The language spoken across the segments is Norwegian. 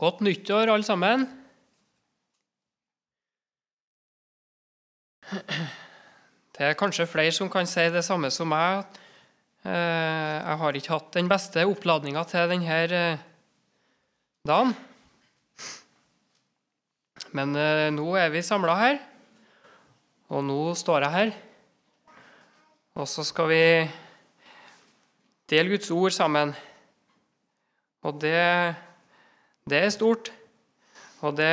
Godt nyttår, alle sammen. Det er kanskje flere som kan si det samme som meg. Eh, jeg har ikke hatt den beste oppladninga til denne eh, dagen. Men eh, nå er vi samla her, og nå står jeg her. Og så skal vi dele Guds ord sammen. Og det, det er stort, og det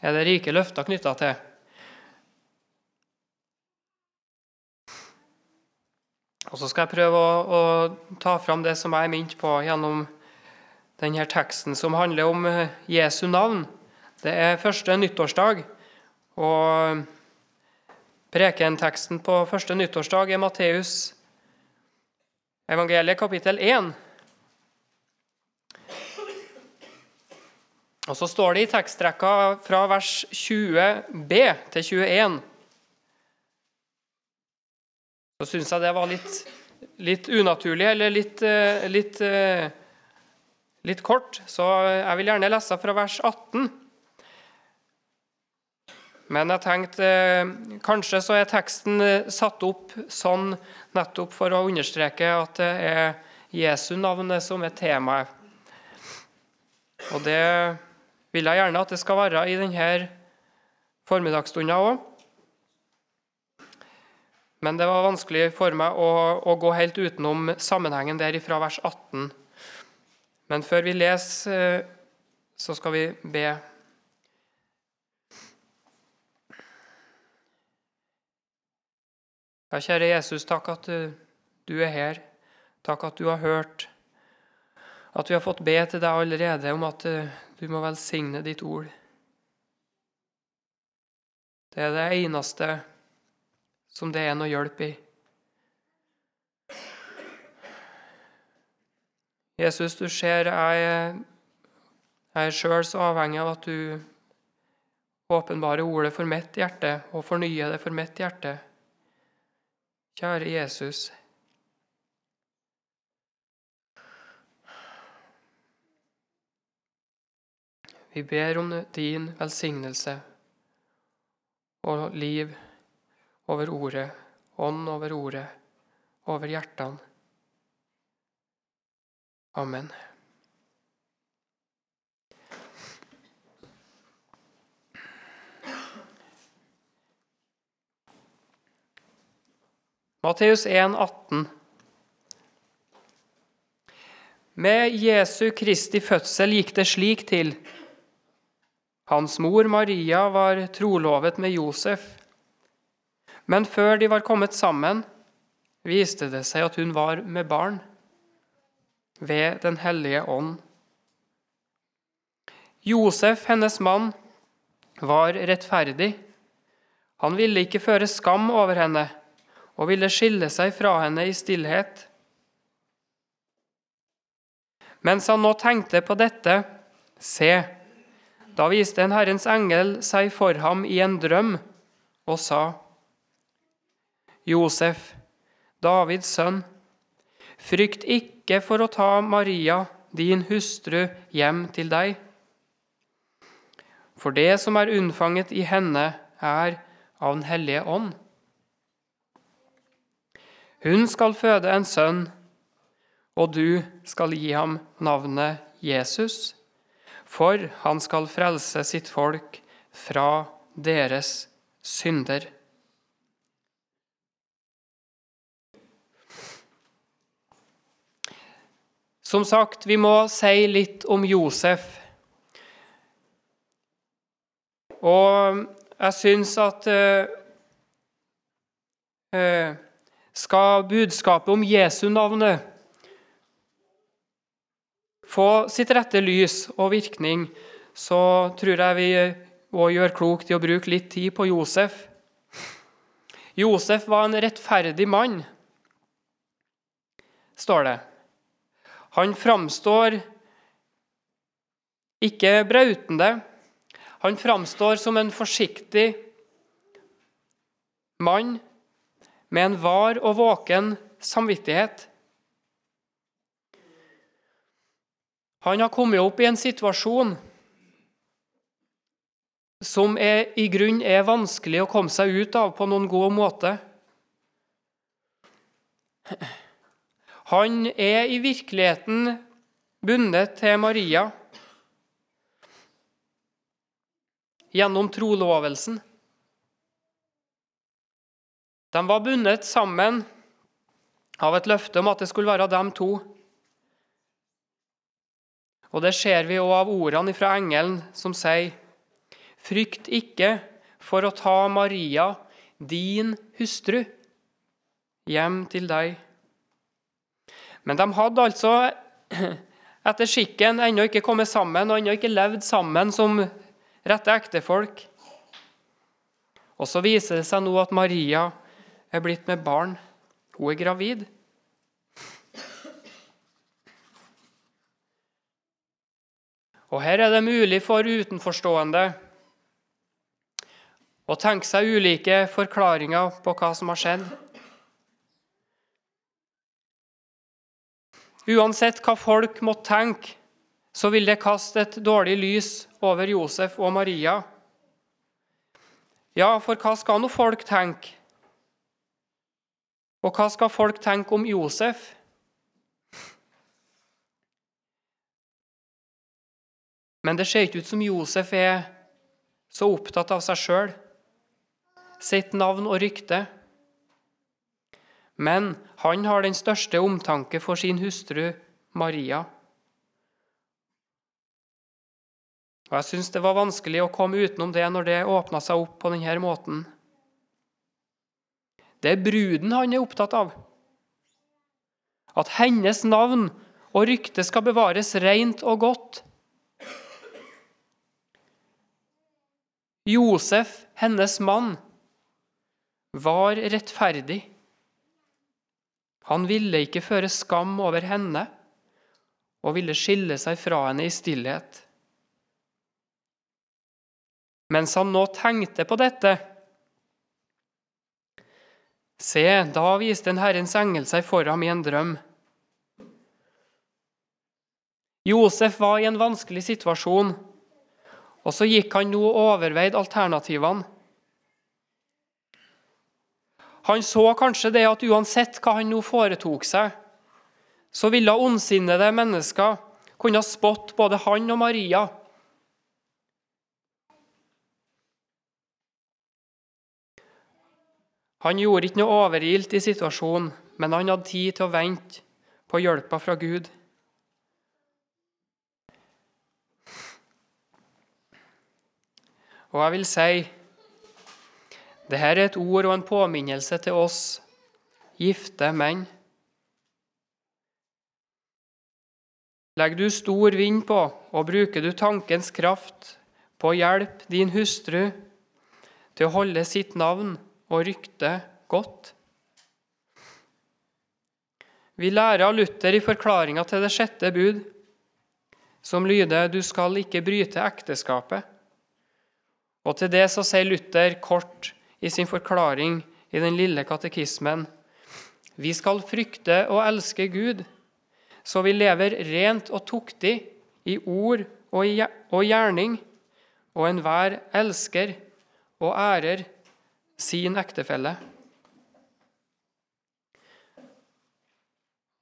er det rike løfter knytta til. Og Så skal jeg prøve å, å ta fram det som jeg er minnet på gjennom denne teksten, som handler om eh, Jesu navn. Det er første nyttårsdag, og prekenteksten på første nyttårsdag er Matteus evangeliet kapittel 1. Og Så står det i tekstrekka fra vers 20b til 21 så syns jeg det var litt, litt unaturlig, eller litt, eh, litt, eh, litt, kort. Så jeg vil gjerne lese fra vers 18. Men jeg tenkte eh, kanskje så er teksten satt opp sånn nettopp for å understreke at det er Jesu navnet som er temaet. Og det vil jeg gjerne at det skal være i denne formiddagsstunda òg. Men det var vanskelig for meg å, å gå helt utenom sammenhengen der fra vers 18. Men før vi leser, så skal vi be. Ja, kjære Jesus, takk at du er her. Takk at du har hørt. At vi har fått be til deg allerede om at du må velsigne ditt ord. Det er det eneste som det er noe hjelp i. Jesus, du ser jeg, er sjøl så avhengig av at du åpenbarer ordet for mitt hjerte og fornyer det for mitt hjerte. Kjære Jesus. Vi ber om din velsignelse og liv over ordet, ånd over ordet, over hjertene. Amen. Matteus 1, 18. Med Jesu Kristi fødsel gikk det slik til. Hans mor Maria var trolovet med Josef. Men før de var kommet sammen, viste det seg at hun var med barn ved Den hellige ånd. Josef, hennes mann, var rettferdig. Han ville ikke føre skam over henne og ville skille seg fra henne i stillhet. Mens han nå tenkte på dette, se, da viste en Herrens engel seg for ham i en drøm og sa:" Josef, Davids sønn, frykt ikke for å ta Maria, din hustru, hjem til deg. For det som er unnfanget i henne, er av Den hellige ånd. Hun skal føde en sønn, og du skal gi ham navnet Jesus, for han skal frelse sitt folk fra deres synder. Som sagt, vi må si litt om Josef. Og jeg syns at uh, skal budskapet om Jesu navnet få sitt rette lys og virkning, så tror jeg vi òg gjør klokt i å bruke litt tid på Josef. Josef var en rettferdig mann, står det. Han framstår ikke brautende. Han framstår som en forsiktig mann med en var og våken samvittighet. Han har kommet opp i en situasjon som er, i grunn er vanskelig å komme seg ut av på noen god måte. Han er i virkeligheten bundet til Maria gjennom trolovelsen. De var bundet sammen av et løfte om at det skulle være dem to. Og Det ser vi òg av ordene fra engelen som sier Frykt ikke for å ta Maria, din hustru, hjem til deg. Men de hadde altså etter skikken ennå ikke kommet sammen og ennå ikke levd sammen som rette ektefolk. Og så viser det seg nå at Maria er blitt med barn. Hun er gravid. Og Her er det mulig for utenforstående å tenke seg ulike forklaringer på hva som har skjedd. Uansett hva folk måtte tenke, så vil det kaste et dårlig lys over Josef og Maria. Ja, for hva skal nå folk tenke? Og hva skal folk tenke om Josef? Men det ser ikke ut som Josef er så opptatt av seg sjøl, sitt navn og rykte. Men han har den største omtanke for sin hustru Maria. Og Jeg syns det var vanskelig å komme utenom det når det åpna seg opp på denne måten. Det er bruden han er opptatt av. At hennes navn og rykte skal bevares rent og godt. Josef, hennes mann, var rettferdig. Han ville ikke føre skam over henne og ville skille seg fra henne i stillhet. Mens han nå tenkte på dette, Se, da viste en Herrens engel seg for ham i en drøm. Josef var i en vanskelig situasjon, og så gikk han nå og overveide alternativene. Han så kanskje det at uansett hva han nå foretok seg, så ville ondsinnede mennesker kunne spotte både han og Maria Han gjorde ikke noe overilt i situasjonen, men han hadde tid til å vente på hjelpa fra Gud. Og jeg vil si dette er et ord og en påminnelse til oss gifte menn. Legger du stor vind på, og bruker du tankens kraft på å hjelpe din hustru til å holde sitt navn og rykte godt. Vi lærer av Luther i forklaringa til det sjette bud, som lyder 'Du skal ikke bryte ekteskapet'. Og til det så sier Luther kort i sin forklaring i den lille katekismen Vi skal frykte og elske Gud, så vi lever rent og tuktig i ord og gjerning, og enhver elsker og ærer sin ektefelle.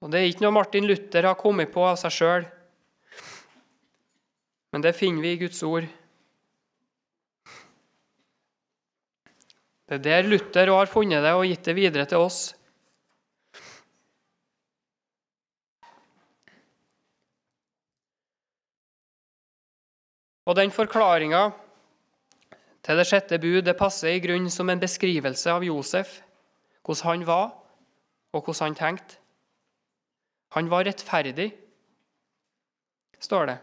Og Det er ikke noe Martin Luther har kommet på av seg sjøl, men det finner vi i Guds ord. Det er der Luther har funnet det og gitt det videre til oss. Og den forklaringa til det sjette bud det passer i grunn som en beskrivelse av Josef, hvordan han var, og hvordan han tenkte. Han var rettferdig, står det.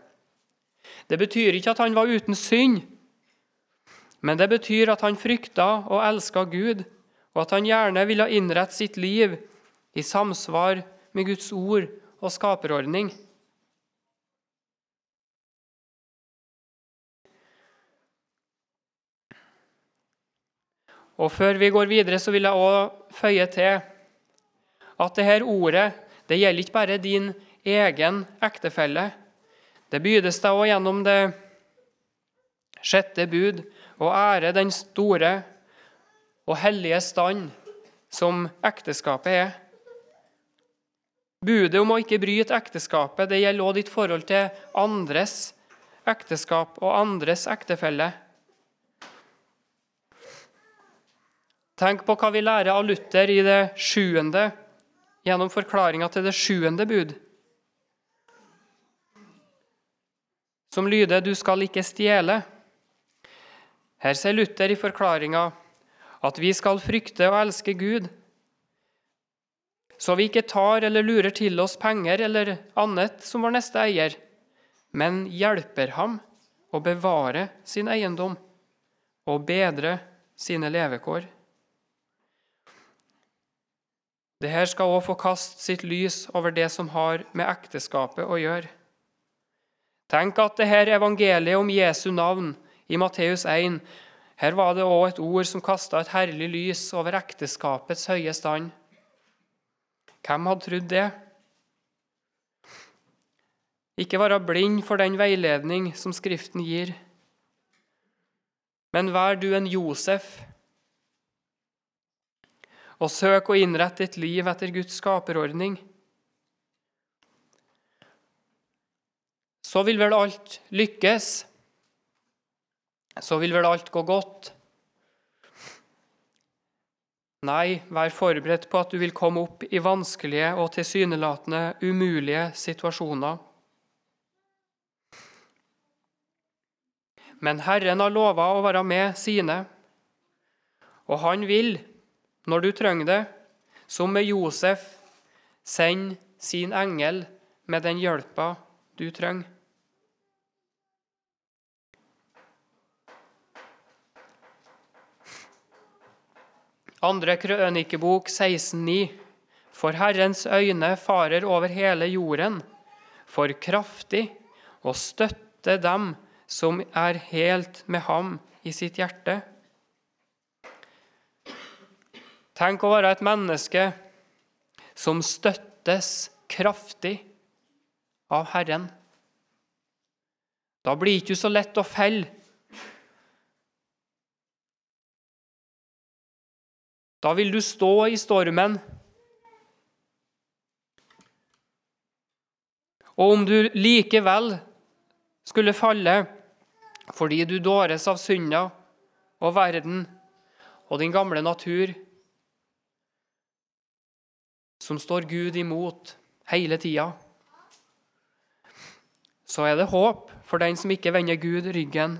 Det betyr ikke at han var uten synd, men det betyr at han frykta og elska Gud, og at han gjerne ville innrette sitt liv i samsvar med Guds ord og skaperordning. Og Før vi går videre, så vil jeg også føye til at dette ordet det gjelder ikke bare din egen ektefelle, Det bydes deg òg gjennom det sjette bud å ære den store og hellige stand som ekteskapet er. Budet om å ikke bryte ekteskapet det gjelder også ditt forhold til andres ekteskap og andres ektefelle. Tenk på hva vi lærer av Luther i det sjuende, gjennom forklaringa til det sjuende bud, som lyder 'Du skal ikke stjele'. Her sier Luther i forklaringa at vi skal frykte og elske Gud, så vi ikke tar eller lurer til oss penger eller annet som vår neste eier, men hjelper ham å bevare sin eiendom og bedre sine levekår. Dette skal også få kaste sitt lys over det som har med ekteskapet å gjøre. Tenk at dette evangeliet om Jesu navn i Matteus 1 her var det òg et ord som kasta et herlig lys over ekteskapets høye stand. Hvem hadde trodd det? Ikke være blind for den veiledning som Skriften gir, men vær du en Josef og søk å innrette ditt liv etter Guds skaperordning. Så vil vel alt lykkes så vil vel alt gå godt. Nei, vær forberedt på at du vil komme opp i vanskelige og tilsynelatende umulige situasjoner. Men Herren har lova å være med sine, og han vil, når du trenger det, som med Josef, sende sin engel med den hjelpa du trenger. Andre krønikebok 16,9. For Herrens øyne farer over hele jorden, for kraftig å støtte dem som er helt med ham i sitt hjerte. Tenk å være et menneske som støttes kraftig av Herren. Da blir det ikke så lett å felle Da vil du stå i stormen. Og om du likevel skulle falle fordi du dåres av synda og verden og din gamle natur, som står Gud imot hele tida, så er det håp for den som ikke vender Gud ryggen.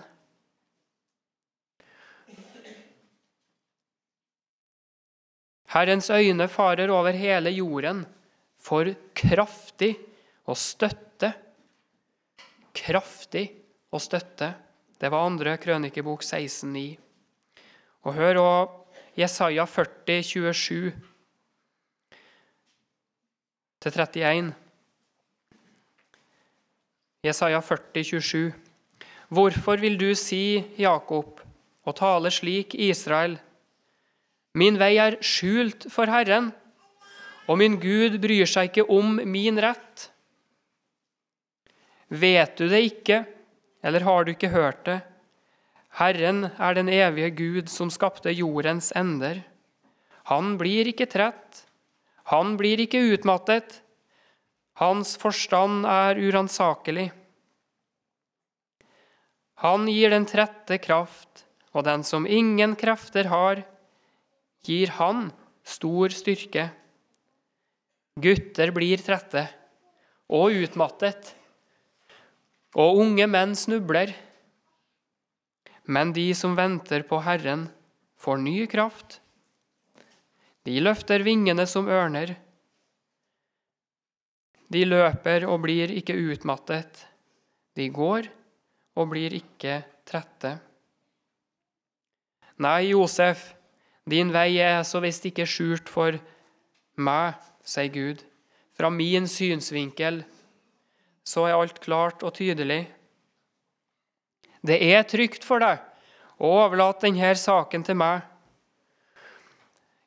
Herrens øyne farer over hele jorden for kraftig å støtte. Kraftig å støtte. Det var andre krønikebok 16,9. Og hør òg Jesaja 40, 27 til 31. Jesaja 40, 27. Hvorfor vil du si, Jakob, og tale slik, Israel? Min vei er skjult for Herren, og min Gud bryr seg ikke om min rett. Vet du det ikke, eller har du ikke hørt det? Herren er den evige Gud som skapte jordens ender. Han blir ikke trett, han blir ikke utmattet. Hans forstand er uransakelig. Han gir den trette kraft, og den som ingen krefter har, gir han stor styrke. Gutter blir trette og utmattet, og unge menn snubler. Men de som venter på Herren, får ny kraft. De løfter vingene som ørner. De løper og blir ikke utmattet. De går og blir ikke trette. Nei, Josef, din vei er så visst ikke skjult for meg, sier Gud. Fra min synsvinkel så er alt klart og tydelig. Det er trygt for deg å overlate denne saken til meg.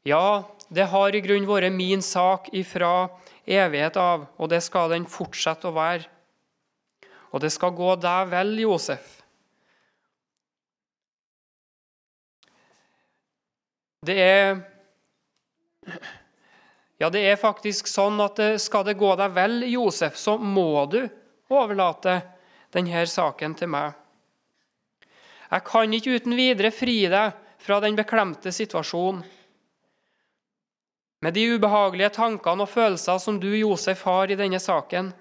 Ja, det har i grunn vært min sak ifra evighet av, og det skal den fortsette å være. og det skal gå deg vel, Josef. Det er Ja, det er faktisk sånn at skal det gå deg vel, Josef, så må du overlate denne saken til meg. Jeg kan ikke uten videre fri deg fra den beklemte situasjonen. Med de ubehagelige tankene og følelser som du, Josef, har i denne saken.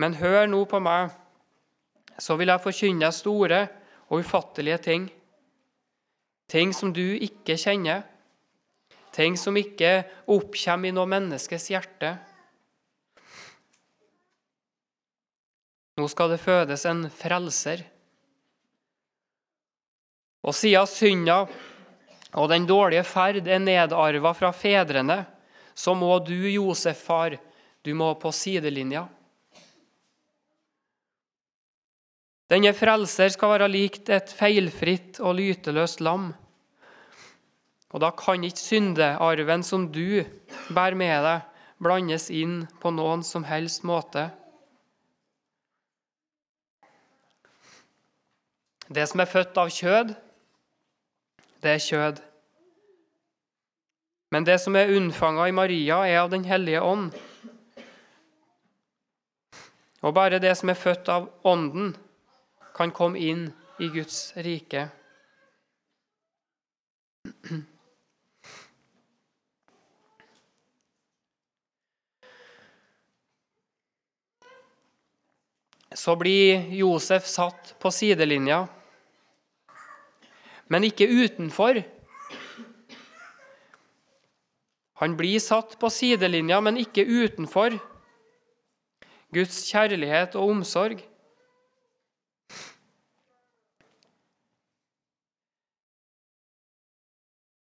Men hør nå på meg, så vil jeg forkynne store og ufattelige ting. Ting som du ikke kjenner, ting som ikke oppkommer i noe menneskes hjerte. Nå skal det fødes en frelser. Og siden synda og den dårlige ferd er nedarva fra fedrene, så må du, Josef, far, du må på sidelinja. Denne frelser skal være likt et feilfritt og lyteløst lam. Og da kan ikke syndearven som du bærer med deg, blandes inn på noen som helst måte. Det som er født av kjød, det er kjød. Men det som er unnfanga i Maria, er av Den hellige ånd. Og bare det som er født av Ånden, kan komme inn i Guds rike. Så blir Josef satt på sidelinja men ikke utenfor. Han blir satt på sidelinja, men ikke utenfor Guds kjærlighet og omsorg.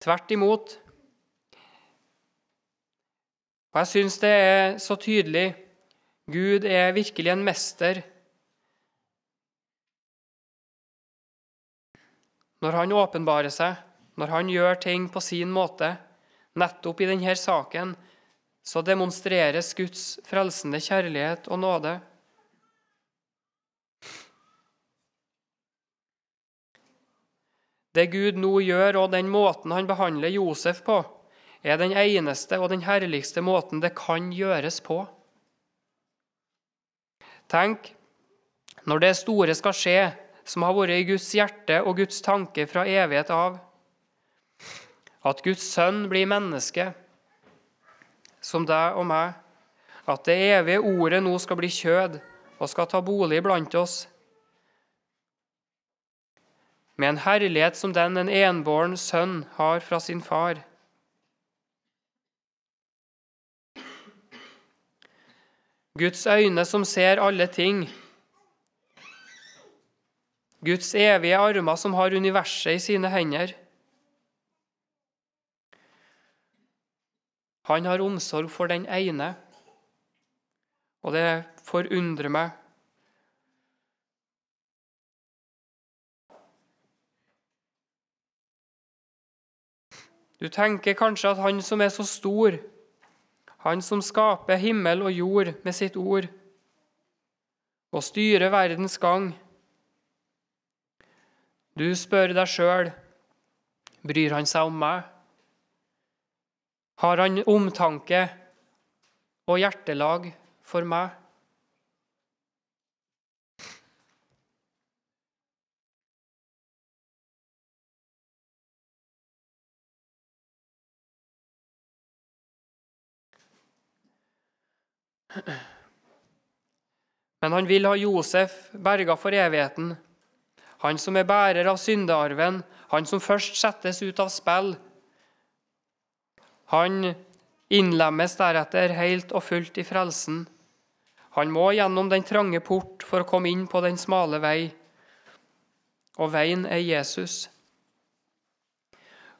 Tvert imot. Og jeg syns det er så tydelig. Gud er virkelig en mester når han åpenbarer seg, når han gjør ting på sin måte, nettopp i denne saken, så demonstreres Guds frelsende kjærlighet og nåde. Det Gud nå gjør, og den måten han behandler Josef på, er den eneste og den herligste måten det kan gjøres på. Tenk, når det store skal skje, som har vært i Guds hjerte og Guds tanke fra evighet av. At Guds sønn blir menneske, som deg og meg. At det evige ordet nå skal bli kjød og skal ta bolig blant oss. Med en herlighet som den en enbåren sønn har fra sin far. Guds øyne som ser alle ting, Guds evige armer som har universet i sine hender. Han har omsorg for den ene, og det forundrer meg. Du tenker kanskje at han som er så stor, han som skaper himmel og jord med sitt ord, og styrer verdens gang, du spør deg sjøl bryr han seg om meg. Har han omtanke og hjertelag for meg? Men han vil ha Josef berga for evigheten han som er bærer av syndearven, han som først settes ut av spill. Han innlemmes deretter helt og fullt i frelsen. Han må gjennom den trange port for å komme inn på den smale vei, og veien er Jesus.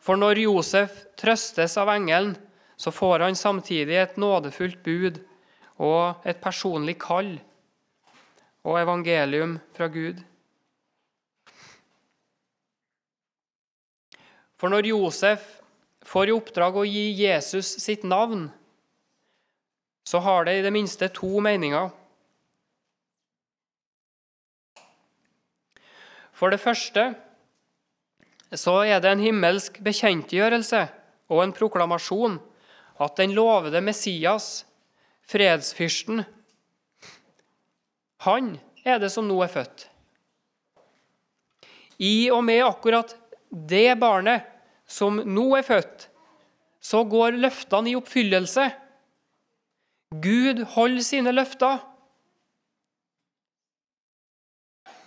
For når Josef trøstes av engelen, så får han samtidig et nådefullt bud og et personlig kall og evangelium fra Gud. For når Josef får i oppdrag å gi Jesus sitt navn, så har det i det minste to meninger. For det første så er det en himmelsk bekjentgjørelse og en proklamasjon at den lovede Messias, fredsfyrsten, han er det som nå er født. I og med akkurat det barnet som nå er født, så går løftene i oppfyllelse. Gud holder sine løfter.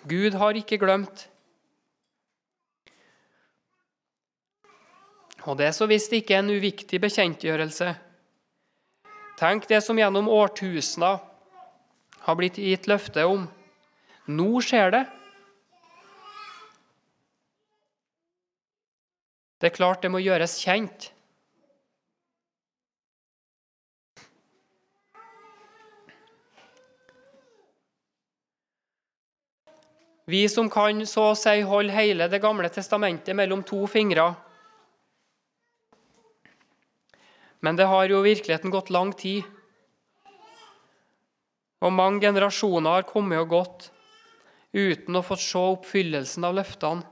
Gud har ikke glemt. Og det er så visst ikke en uviktig bekjentgjørelse. Tenk det som gjennom årtusener har blitt gitt løfte om. Nå skjer det. Det er klart det må gjøres kjent. Vi som kan så å si holde hele Det gamle testamentet mellom to fingre. Men det har jo virkeligheten gått lang tid. Og mange generasjoner har kommet og gått uten å få se oppfyllelsen av løftene.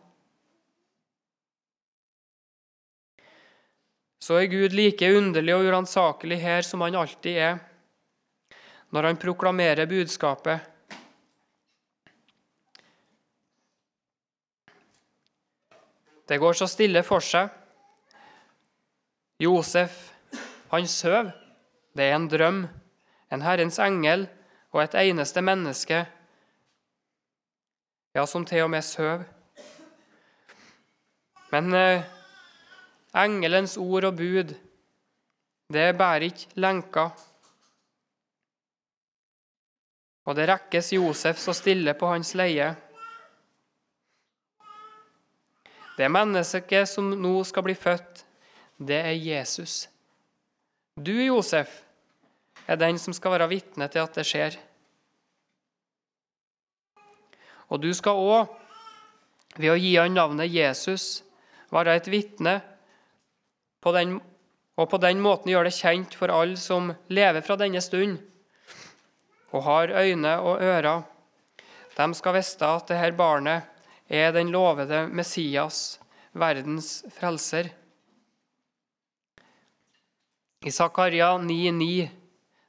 Så er Gud like underlig og uransakelig her som han alltid er, når han proklamerer budskapet Det går så stille for seg. Josef, han søv. Det er en drøm, en Herrens engel og et eneste menneske, ja, som til og med søv. Men eh, engelens ord og bud, det bærer ikke lenka. Og det rekkes Josef så stille på hans leie. Det mennesket som nå skal bli født, det er Jesus. Du, Josef, er den som skal være vitne til at det skjer. Og du skal òg, ved å gi han navnet Jesus, være et vitne og på den måten gjøre det kjent for alle som lever fra denne stund og har øyne og ører. De skal vite at dette barnet er den lovede Messias, verdens frelser. I Zakaria 9,9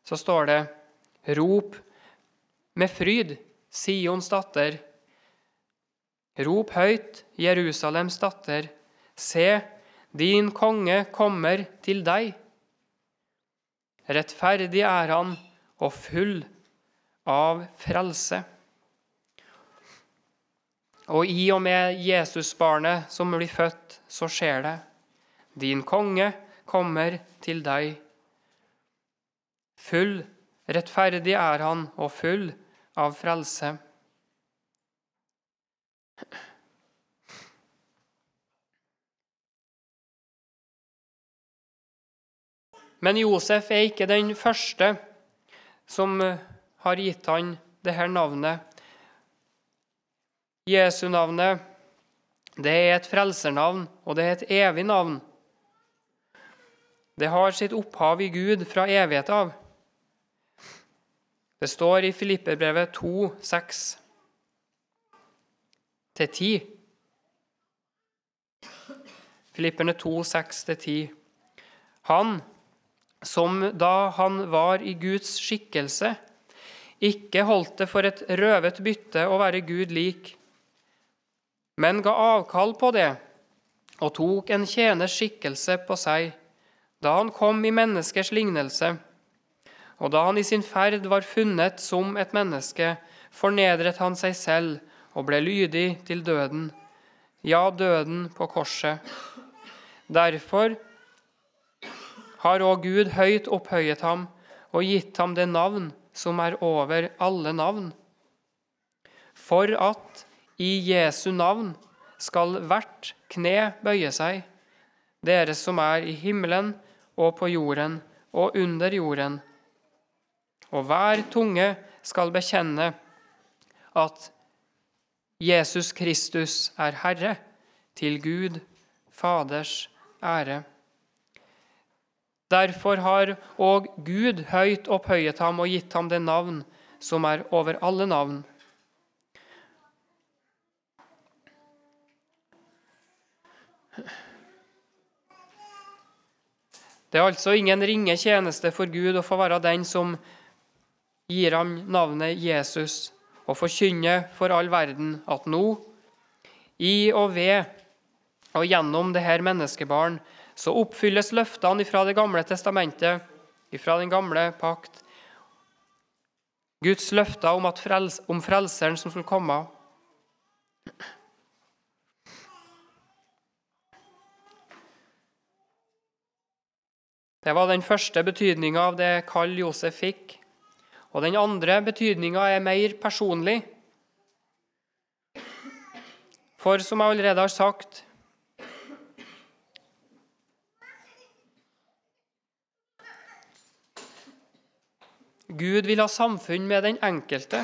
så står det Rop med fryd, Sions datter. Rop høyt, Jerusalems datter. Se, din konge kommer til deg. Rettferdig er han og full av frelse. Og i og med Jesusbarnet som blir født, så skjer det. Din konge kommer til deg. Full, rettferdig er han og full av frelse. Men Josef er ikke den første som har gitt han dette navnet Jesu navnet, det er et frelsernavn, og det er et evig navn. Det har sitt opphav i Gud fra evighet av. Det står i Filipperbrevet 2, 6 til 10. Filipperne 2, 6-10. Han som da han var i Guds skikkelse, ikke holdt det for et røvet bytte å være Gud lik, men ga avkall på det og tok en tjeners skikkelse på seg da han kom i menneskers lignelse. Og da han i sin ferd var funnet som et menneske, fornedret han seg selv og ble lydig til døden, ja, døden på korset. Derfor har òg Gud høyt opphøyet ham og gitt ham det navn som er over alle navn, for at i Jesu navn skal hvert kne bøye seg, dere som er i himmelen og på jorden og under jorden. Og hver tunge skal bekjenne at Jesus Kristus er Herre, til Gud Faders ære. Derfor har òg Gud høyt opphøyet ham og gitt ham det navn som er over alle navn. Det er altså ingen ringe tjeneste for Gud å få være den som gir ham navnet Jesus, og forkynne for all verden at nå, i og ved og gjennom det her menneskebarn, så oppfylles løftene fra Det gamle testamentet, fra den gamle pakt, Guds løfter om, om frelseren som skulle komme. Det var den første betydninga av det kall Josef fikk. Og den andre betydninga er mer personlig. For som jeg allerede har sagt Gud vil ha samfunn med den enkelte.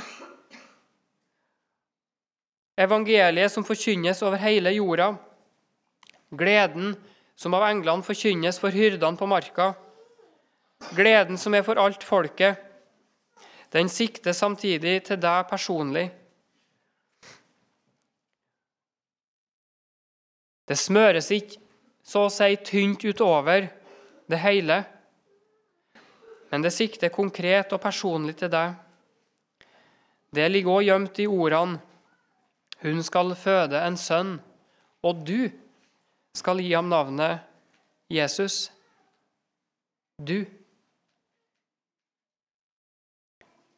Evangeliet som forkynnes over hele jorda. Gleden som av englene forkynnes for hyrdene på marka. Gleden som er for alt folket. Den sikter samtidig til deg personlig. Det smøres ikke så å si tynt utover det hele, men det sikter konkret og personlig til deg. Det ligger òg gjemt i ordene 'Hun skal føde en sønn', og du skal gi ham navnet Jesus. Du.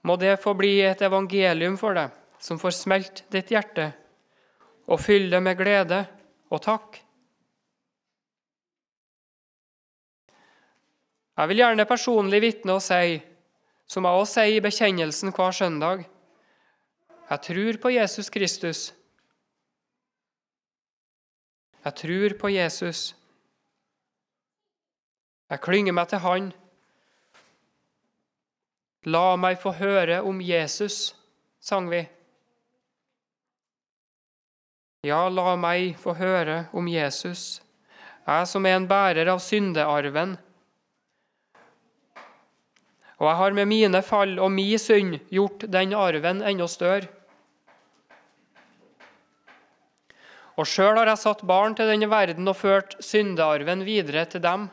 Må det få bli et evangelium for deg, som får smelt ditt hjerte og fylle det med glede og takk. Jeg vil gjerne personlig vitne og si, som jeg også sier i bekjennelsen hver søndag, jeg tror på Jesus Kristus jeg tror på Jesus. Jeg klynger meg til Han. La meg få høre om Jesus, sang vi. Ja, la meg få høre om Jesus, jeg som er en bærer av syndearven. Og jeg har med mine fall og mi synd gjort den arven enda større. Og sjøl har jeg satt barn til denne verden og ført syndearven videre til dem.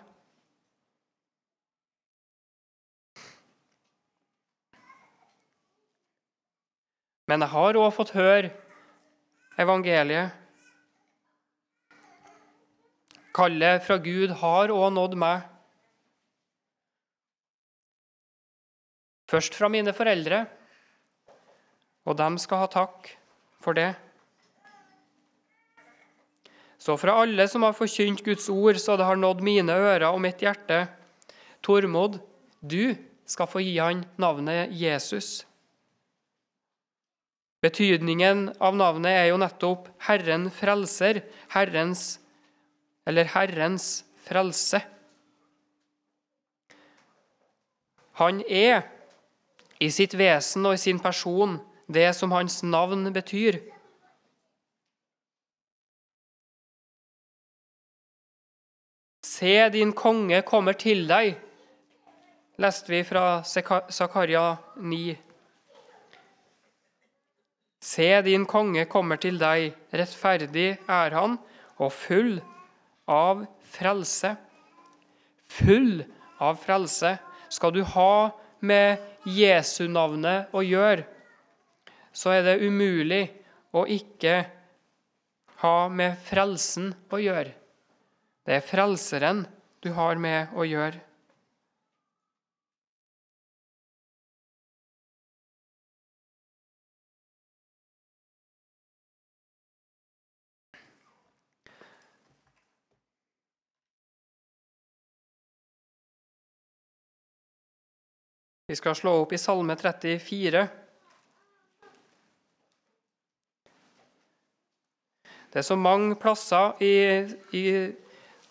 Men jeg har òg fått høre evangeliet. Kallet fra Gud har òg nådd meg. Først fra mine foreldre, og dem skal ha takk for det. Så fra alle som har forkynt Guds ord, så det har nådd mine ører og mitt hjerte, Tormod, du skal få gi han navnet Jesus. Betydningen av navnet er jo nettopp Herren frelser, Herrens eller Herrens frelse. Han er i sitt vesen og i sin person det som hans navn betyr. Se, din konge kommer til deg, leste vi fra Zakaria 9. Se, din konge kommer til deg, rettferdig er han, og full av frelse. Full av frelse skal du ha med Jesu navnet å gjøre, så er det umulig å ikke ha med frelsen å gjøre. Det er Frelseren du har med å gjøre. Vi skal slå opp i Salme 34. Det er så mange plasser i, i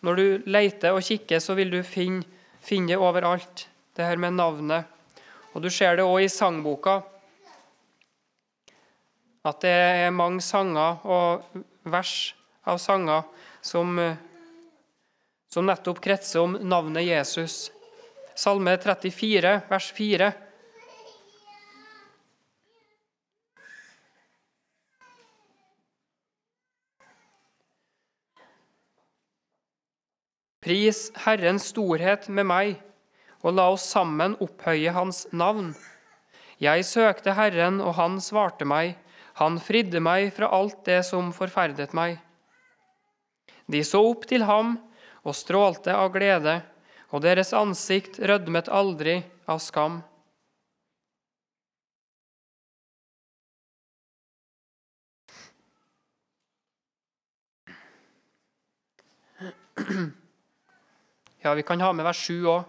når du leter og kikker, så vil du finne, finne det overalt, det her med navnet. Og Du ser det òg i sangboka, at det er mange sanger og vers av sanger som, som nettopp kretser om navnet Jesus. Salme 34, vers 4. Pris Herrens storhet med meg, og la oss sammen opphøye Hans navn. Jeg søkte Herren, og Han svarte meg. Han fridde meg fra alt det som forferdet meg. De så opp til ham og strålte av glede, og deres ansikt rødmet aldri av skam. Ja, vi kan ha med vers 7 òg.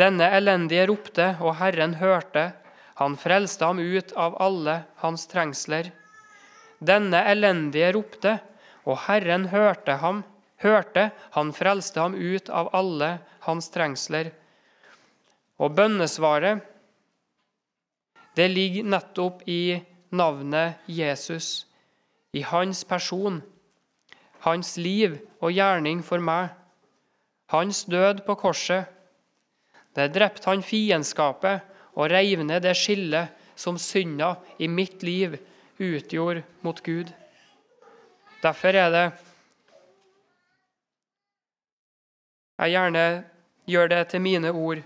Denne elendige ropte, og Herren hørte. Han frelste ham ut av alle hans trengsler. Denne elendige ropte, og Herren hørte ham. Hørte, han frelste ham ut av alle hans trengsler. Og bønnesvaret, det ligger nettopp i navnet Jesus, i hans person, hans liv og gjerning for meg, hans død på korset det drepte han fiendskapet og reiv ned det skillet som synda i mitt liv utgjorde mot Gud. Derfor er det jeg gjerne gjør det til mine ord.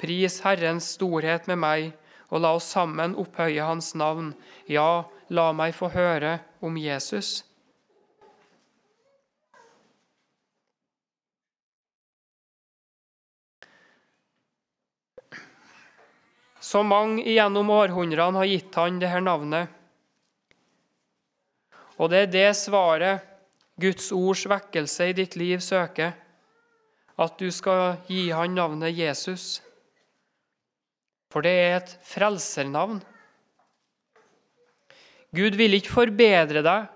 Pris Herrens storhet med meg, og la oss sammen opphøye Hans navn. Ja, la meg få høre om Jesus. Så mange gjennom århundrene har gitt han dette navnet. Og det er det svaret Guds ords vekkelse i ditt liv søker, at du skal gi han navnet Jesus. For det er et frelsernavn. Gud vil ikke forbedre deg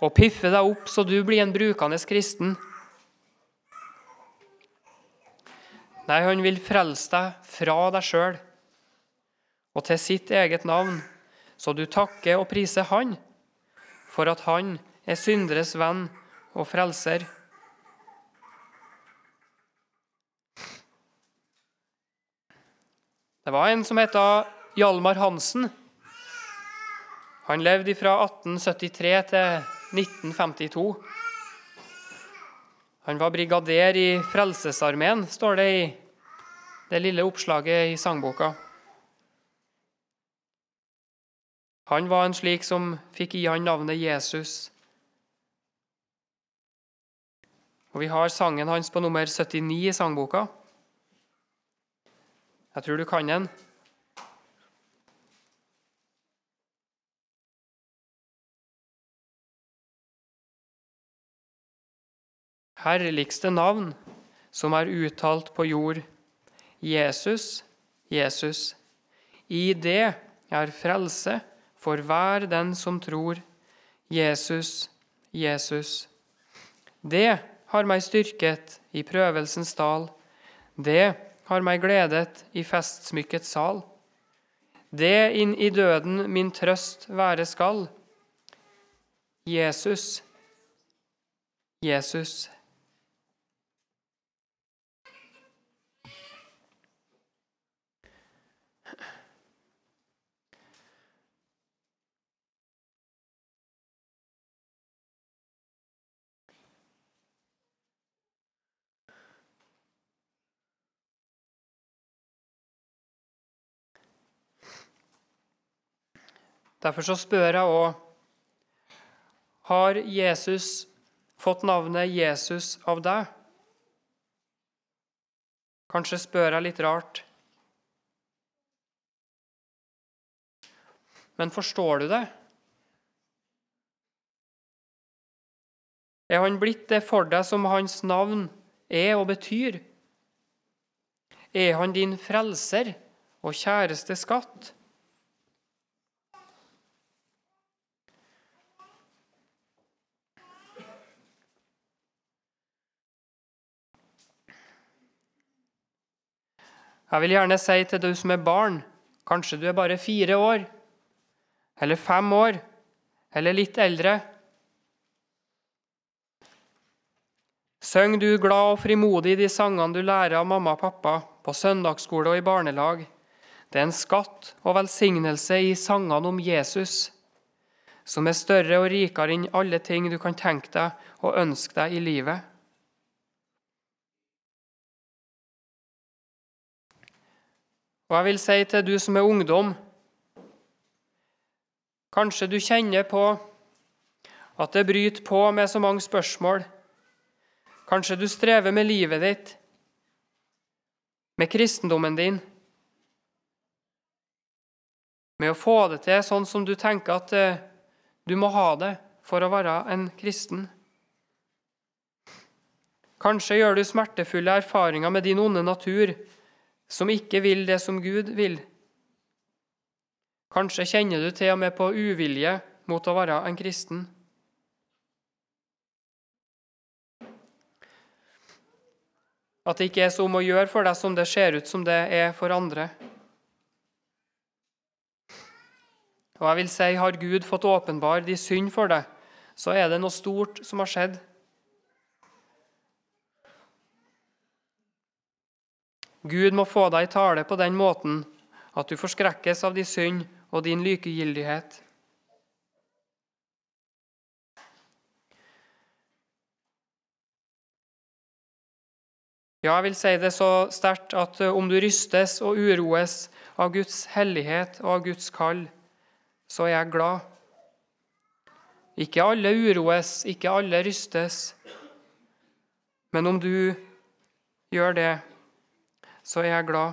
og piffe deg opp så du blir en brukende kristen. Nei, han vil frelse deg fra deg sjøl og til sitt eget navn, så du takker og priser Han for at Han er synderes venn og frelser. Det var en som het Hjalmar Hansen. Han levde fra 1873 til 1952. Han var brigader i Frelsesarmeen, står det i det lille oppslaget i sangboka. Han var en slik som fikk gi han navnet Jesus. Og Vi har sangen hans på nummer 79 i sangboka. Jeg tror du kan den. Herligste navn som er uttalt på jord. Jesus, Jesus. I det er frelse for hver den som tror. Jesus, Jesus. Det har meg styrket i prøvelsens dal. Det har meg gledet i festsmykkets sal. Det inn i døden min trøst være skal. Jesus, Jesus. Derfor så spør jeg òg Har Jesus fått navnet Jesus av deg? Kanskje spør jeg litt rart. Men forstår du det? Er han blitt det for deg som hans navn er og betyr? Er han din frelser og kjæreste skatt? Jeg vil gjerne si til du som er barn, kanskje du er bare fire år, eller fem år, eller litt eldre Syng du glad og frimodig de sangene du lærer av mamma og pappa på søndagsskole og i barnelag. Det er en skatt og velsignelse i sangene om Jesus, som er større og rikere enn alle ting du kan tenke deg og ønske deg i livet. Og jeg vil si til du som er ungdom Kanskje du kjenner på at det bryter på med så mange spørsmål. Kanskje du strever med livet ditt, med kristendommen din, med å få det til sånn som du tenker at eh, du må ha det for å være en kristen. Kanskje gjør du smertefulle erfaringer med din onde natur som ikke vil det som Gud vil. Kanskje kjenner du til og med på uvilje mot å være en kristen. At det ikke er så om å gjøre for deg som det ser ut som det er for andre. Og jeg vil si, Har Gud fått åpenbar de synd for deg, så er det noe stort som har skjedd. Gud må få deg i tale på den måten at du forskrekkes av din synd og din likegyldighet. Ja, jeg vil si det så sterkt at eh, om du rystes og uroes av Guds hellighet og av Guds kall, så er jeg glad. Ikke alle uroes, ikke alle rystes. Men om du gjør det, så er jeg glad.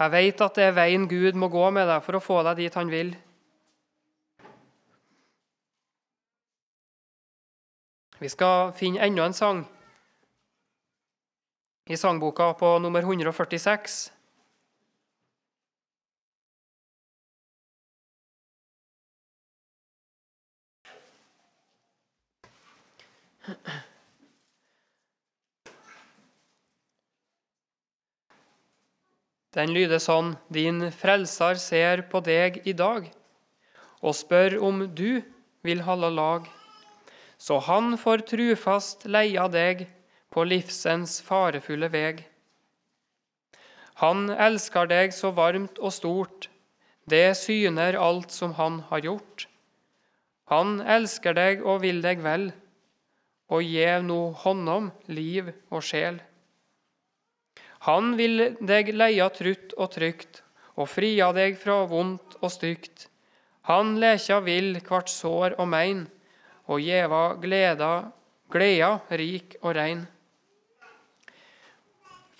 Jeg vet at det er veien Gud må gå med deg for å få deg dit han vil. Vi skal finne enda en sang i sangboka på nummer 146. Den lyder sånn.: Din frelser ser på deg i dag og spør om du vil holde lag. Så han får trufast leia deg på livsens farefulle veg. Han elsker deg så varmt og stort, det syner alt som han har gjort. Han elsker deg og vil deg vel, og gjev no håndom liv og sjel. Han vil deg leia trutt og trygt, og fria deg fra vondt og stygt. Han lekja vil kvart sår og mein, og gjeva gleda, gleda rik og rein.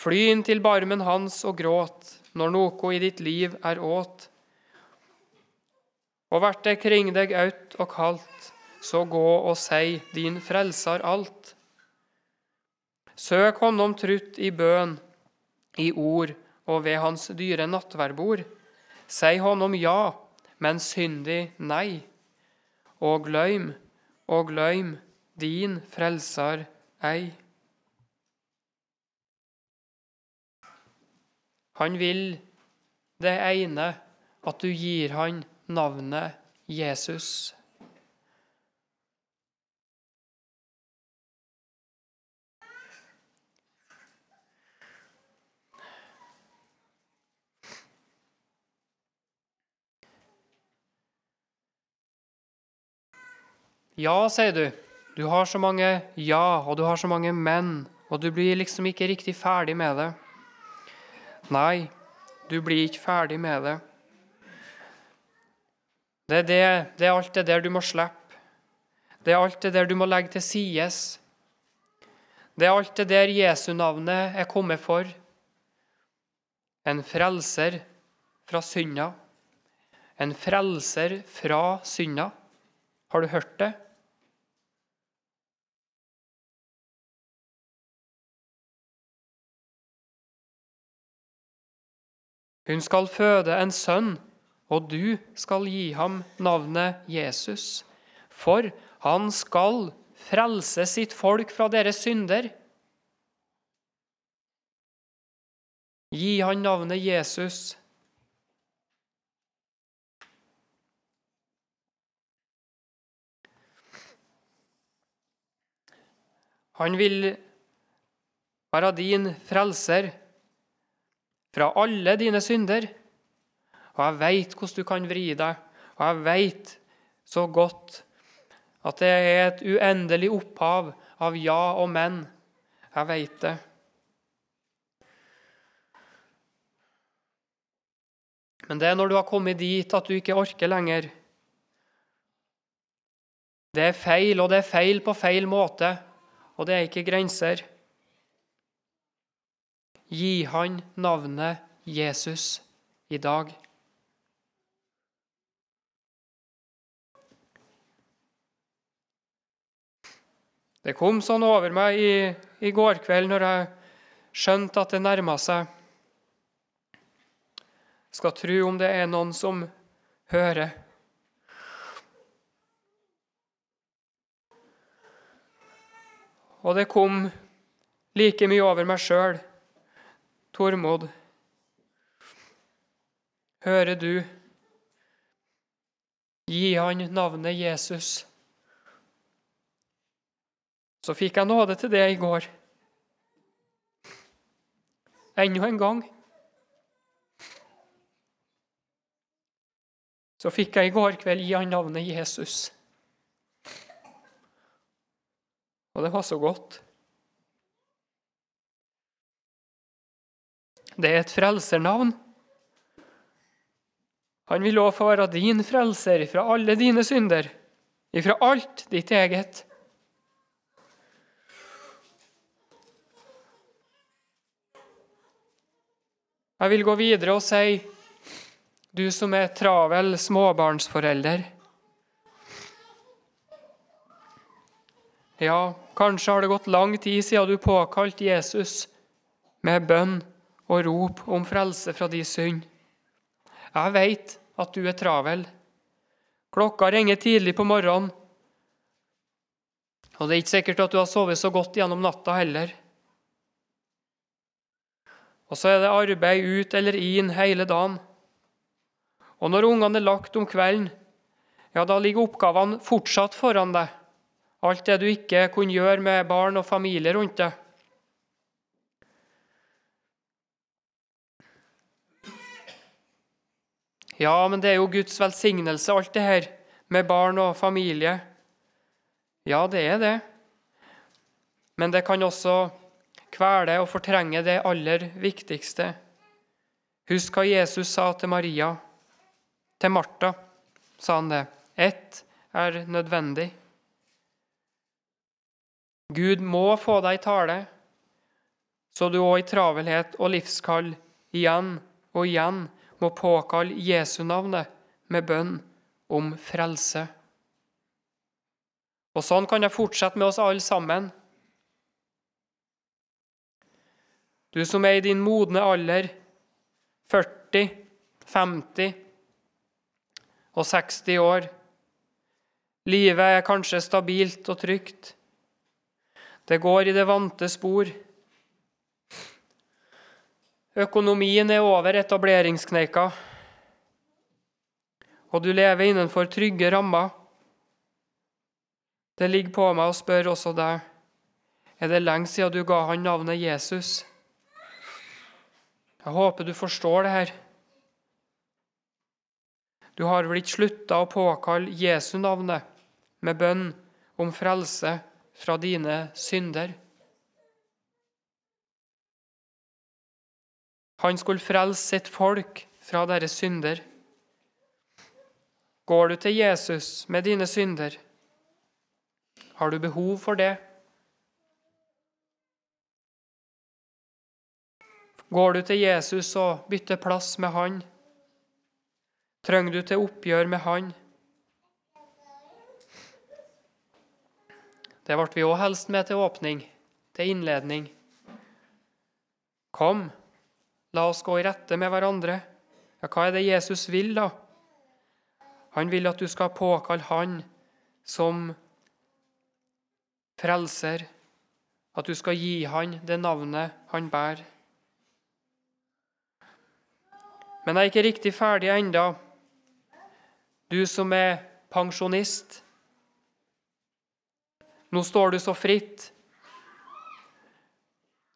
Fly inn til barmen hans og gråt når noko i ditt liv er åt. Og vert det kring deg aut og kaldt, så gå og si din frelser alt. Søk honom trutt i bøn, i ord og ved hans dyre nattverdbord. Si honom ja, men syndig nei. Og gløym, og gløym din frelser ei. Han vil det ene, at du gir han navnet Jesus. Ja, sier du. Du har så mange ja, og du har så mange men, og du blir liksom ikke riktig ferdig med det. Nei, du blir ikke ferdig med det. Det er, det, det er alt det der du må slippe. Det er alt det der du må legge til sides. Det er alt det der Jesu-navnet er kommet for. En frelser fra synda. En frelser fra synda. Har du hørt det? Hun skal føde en sønn, og du skal gi ham navnet Jesus, for han skal frelse sitt folk fra deres synder. Gi han navnet Jesus. Han vil være din frelser fra alle dine synder. Og jeg veit hvordan du kan vri deg, og jeg veit så godt at det er et uendelig opphav av ja og men. Jeg veit det. Men det er når du har kommet dit at du ikke orker lenger. Det er feil, og det er feil på feil måte, og det er ikke grenser. Gi han navnet Jesus i dag. Det kom sånn over meg i, i går kveld når jeg skjønte at det nærma seg. Skal tro om det er noen som hører. Og det kom like mye over meg sjøl. Tormod, hører du? Gi han navnet Jesus. Så fikk jeg nåde til det i går. Enda en gang. Så fikk jeg i går kveld gi han navnet Jesus. Og det var så godt. Det er et frelsernavn. Han vil òg få være din frelser fra alle dine synder, ifra alt ditt eget. Jeg vil gå videre og si, du som er travel småbarnsforelder Ja, kanskje har det gått lang tid siden du påkalte Jesus med bønn og rop om frelse fra de synd. Jeg veit at du er travel. Klokka ringer tidlig på morgenen. Og det er ikke sikkert at du har sovet så godt gjennom natta heller. Og så er det arbeid ut eller inn hele dagen. Og når ungene er lagt om kvelden, ja, da ligger oppgavene fortsatt foran deg. Alt det du ikke kunne gjøre med barn og familie rundt deg. Ja, men det er jo Guds velsignelse, alt det her med barn og familie. Ja, det er det. Men det kan også kvele og fortrenge det aller viktigste. Husk hva Jesus sa til Maria. Til Martha sa han det. Ett er nødvendig. Gud må få deg i tale, så du òg i travelhet og livskall igjen og igjen må påkalle Jesu navnet med bønn om frelse. Og Sånn kan jeg fortsette med oss alle sammen. Du som er i din modne alder, 40, 50 og 60 år. Livet er kanskje stabilt og trygt. Det går i det vante spor. Økonomien er over etableringskneika, og du lever innenfor trygge rammer. Det ligger på meg å spørre også deg er det lenge siden du ga han navnet Jesus. Jeg håper du forstår det her. Du har vel ikke slutta å påkalle Jesu navnet med bønn om frelse fra dine synder? Han skulle frelse sitt folk fra deres synder. Går du til Jesus med dine synder? Har du behov for det? Går du til Jesus og bytter plass med han? Trenger du til oppgjør med han? Det ble vi òg helst med til åpning, til innledning. Kom, La oss gå i rette med hverandre. Ja, hva er det Jesus vil, da? Han vil at du skal påkalle Han som frelser, at du skal gi Han det navnet Han bærer. Men jeg er ikke riktig ferdig enda. Du som er pensjonist. Nå står du så fritt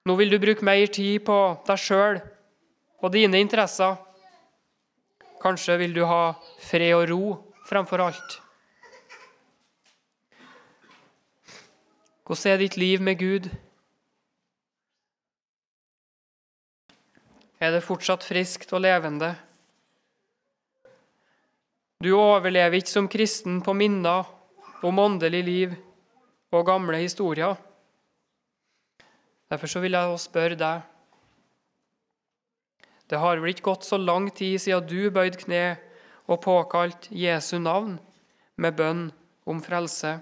Nå vil du bruke mer tid på deg sjøl og dine interesser. Kanskje vil du ha fred og ro fremfor alt. Hvordan er ditt liv med Gud? Er det fortsatt friskt og levende? Du overlever ikke som kristen på minner om åndelig liv og gamle historier. Derfor vil jeg spørre deg Det har vel ikke gått så lang tid siden du bøyd kne og påkalt Jesu navn med bønn om frelse.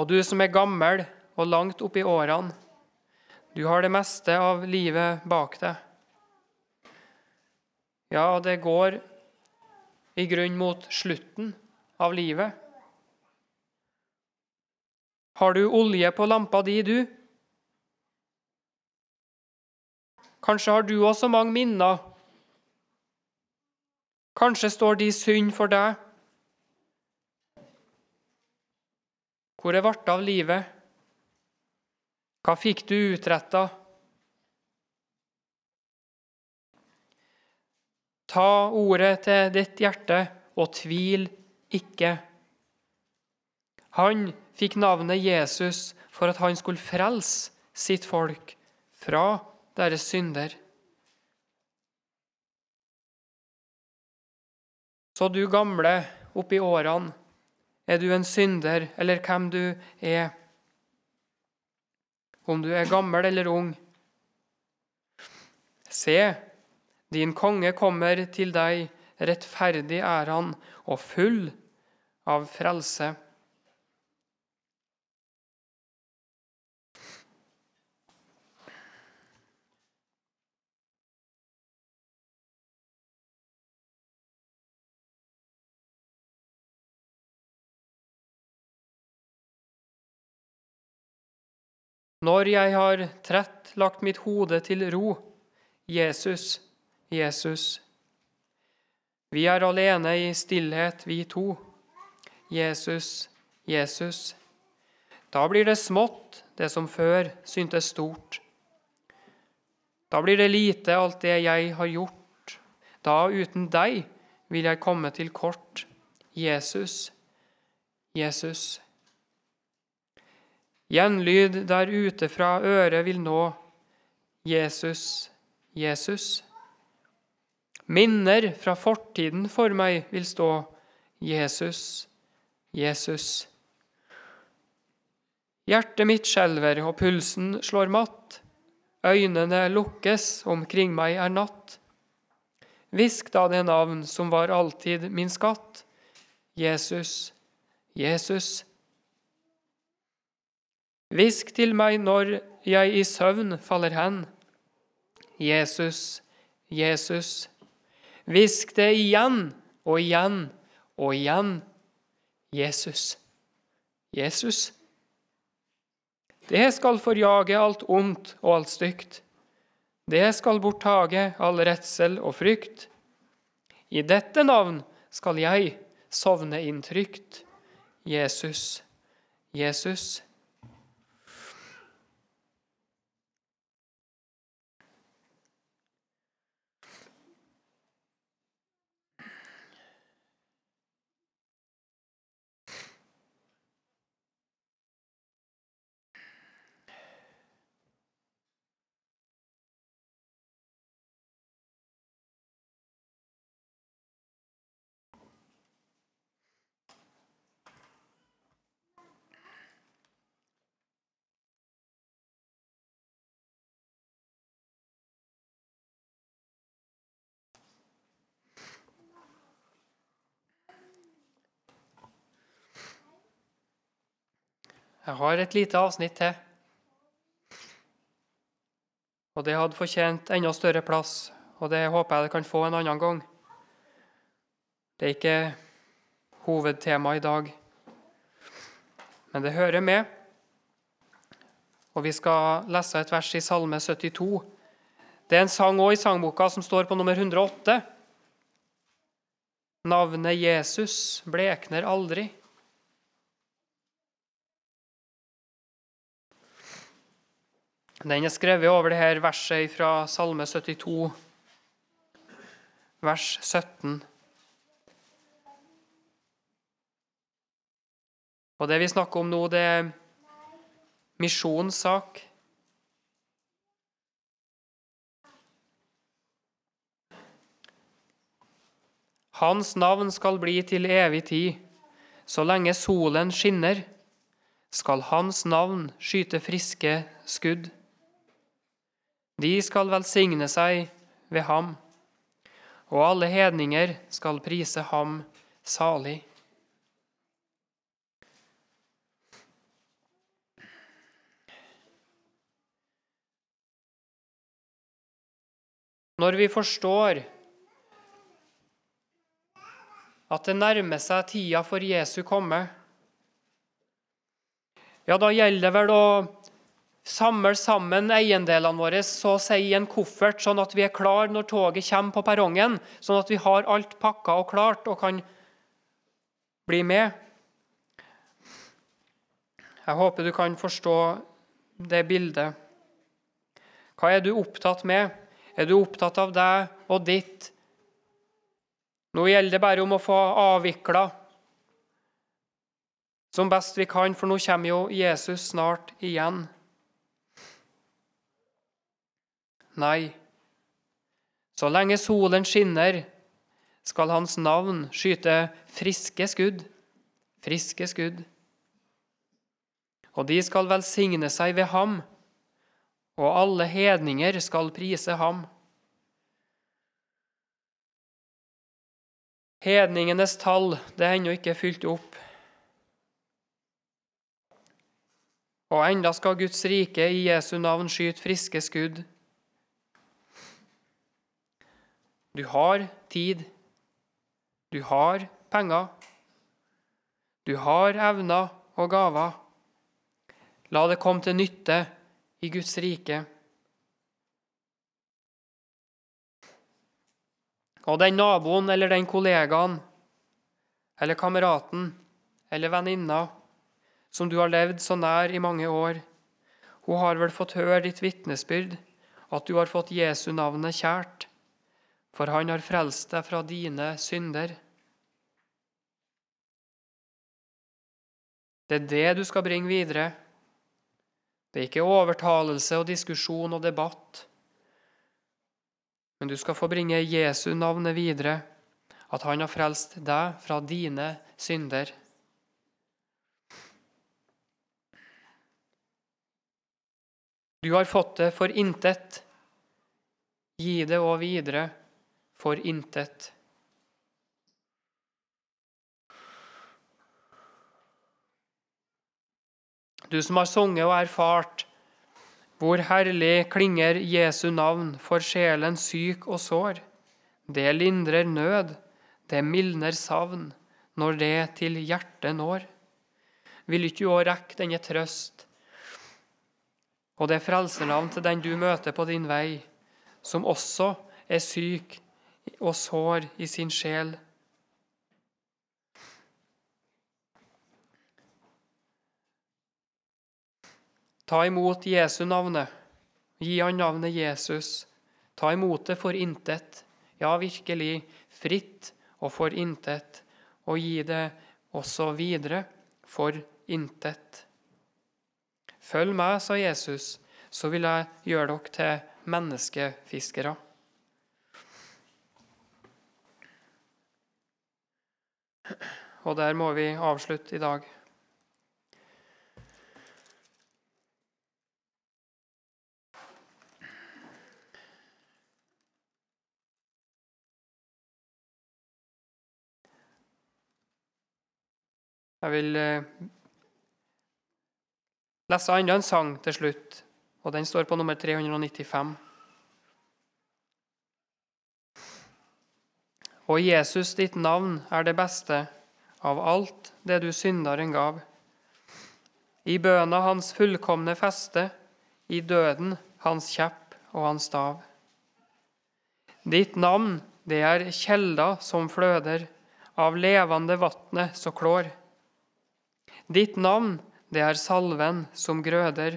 Og du som er gammel og langt oppi årene, du har det meste av livet bak deg. Ja, det går i grunn mot slutten av livet. Har du olje på lampa di, du? Kanskje har du også mange minner. Kanskje står de synd for deg. Hvor er ble av livet? Hva fikk du utretta? Ta ordet til ditt hjerte og tvil ikke. Han fikk navnet Jesus for at han skulle frelse sitt folk fra deres synder. Så du gamle oppi årene, er du en synder, eller hvem du er? Om du er gammel eller ung. Se, din konge kommer til deg, rettferdig er han og full av frelse. Når jeg har trett lagt mitt hode til ro, Jesus, Jesus. Vi er alene i stillhet, vi to. Jesus, Jesus. Da blir det smått, det som før syntes stort. Da blir det lite, alt det jeg har gjort. Da uten deg vil jeg komme til kort. Jesus, Jesus. Gjenlyd der ute fra øret vil nå. Jesus, Jesus. Minner fra fortiden for meg vil stå. Jesus, Jesus. Hjertet mitt skjelver, og pulsen slår matt. Øynene lukkes, omkring meg er natt. Hvisk da det navn som var alltid min skatt. Jesus, Jesus. Hvisk til meg når jeg i søvn faller hen. Jesus, Jesus. Hvisk det igjen og igjen og igjen. Jesus, Jesus. Det skal forjage alt ondt og alt stygt. Det skal borttage all redsel og frykt. I dette navn skal jeg sovne inn trygt. Jesus, Jesus. Jeg har et lite avsnitt til. Og det hadde fortjent enda større plass, og det håper jeg det kan få en annen gang. Det er ikke hovedtema i dag, men det hører med. Og vi skal lese et vers i Salme 72. Det er en sang òg i sangboka som står på nummer 108. Navnet Jesus blekner aldri. Den er skrevet over det her verset fra Salme 72, vers 17. Og det vi snakker om nå, det er misjonssak. Hans navn skal bli til evig tid. Så lenge solen skinner, skal hans navn skyte friske skudd. De skal velsigne seg ved ham, og alle hedninger skal prise ham salig. Når vi forstår at det nærmer seg tida for Jesu komme, ja, da gjelder det vel å samle sammen eiendelene våre så å si i en koffert, sånn at vi er klar når toget kommer på perrongen, sånn at vi har alt pakka og klart og kan bli med. Jeg håper du kan forstå det bildet. Hva er du opptatt med? Er du opptatt av deg og ditt nå gjelder det bare om å få avvikla som best vi kan, for nå kommer jo Jesus snart igjen. Nei, så lenge solen skinner, skal hans navn skyte friske skudd, friske skudd. Og de skal velsigne seg ved ham, og alle hedninger skal prise ham. Hedningenes tall det er ennå ikke fylt opp. Og enda skal Guds rike i Jesu navn skyte friske skudd. Du har tid. Du har penger. Du har evner og gaver. La det komme til nytte i Guds rike. Og den naboen eller den kollegaen eller kameraten eller venninna som du har levd så nær i mange år, hun har vel fått høre ditt vitnesbyrd, at du har fått Jesu navnet kjært, for han har frelst deg fra dine synder. Det er det du skal bringe videre. Det er ikke overtalelse og diskusjon og debatt men du skal få bringe Jesu navnet videre, at han har frelst deg fra dine synder. Du har fått det for intet. Gi det òg videre for intet. Du som har sunget og erfart hvor herlig klinger Jesu navn for sjelen syk og sår. Det lindrer nød, det mildner savn, når det til hjertet når. Vil ikke du òg rekke denne trøst og det frelsernavn til den du møter på din vei, som også er syk og sår i sin sjel? Ta imot Jesu navnet. Gi han navnet Jesus. Ta imot det for intet. Ja, virkelig fritt og for intet. Og gi det også videre for intet. Følg meg, sa Jesus, så vil jeg gjøre dere til menneskefiskere. Og der må vi avslutte i dag. Jeg vil eh, lese enda en sang til slutt, og den står på nummer 395. Og Jesus, ditt navn er det beste av alt det du synderen gav. I bøna hans fullkomne feste, i døden hans kjepp og hans stav. Ditt navn, det er kjelda som fløder, av levende vatnet så klår. Ditt navn, det er salven som grøder,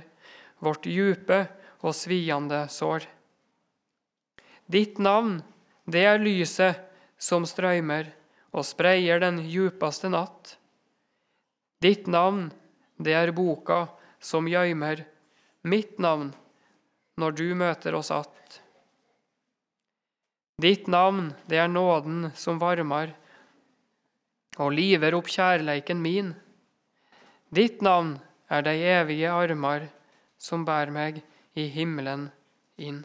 vårt djupe og sviende sår. Ditt navn, det er lyset som strøymer og spreier den djupeste natt. Ditt navn, det er boka som gjøymer mitt navn når du møter oss att. Ditt navn, det er nåden som varmer og liver opp kjærleiken min. Ditt navn er de evige armer som bærer meg i himmelen inn.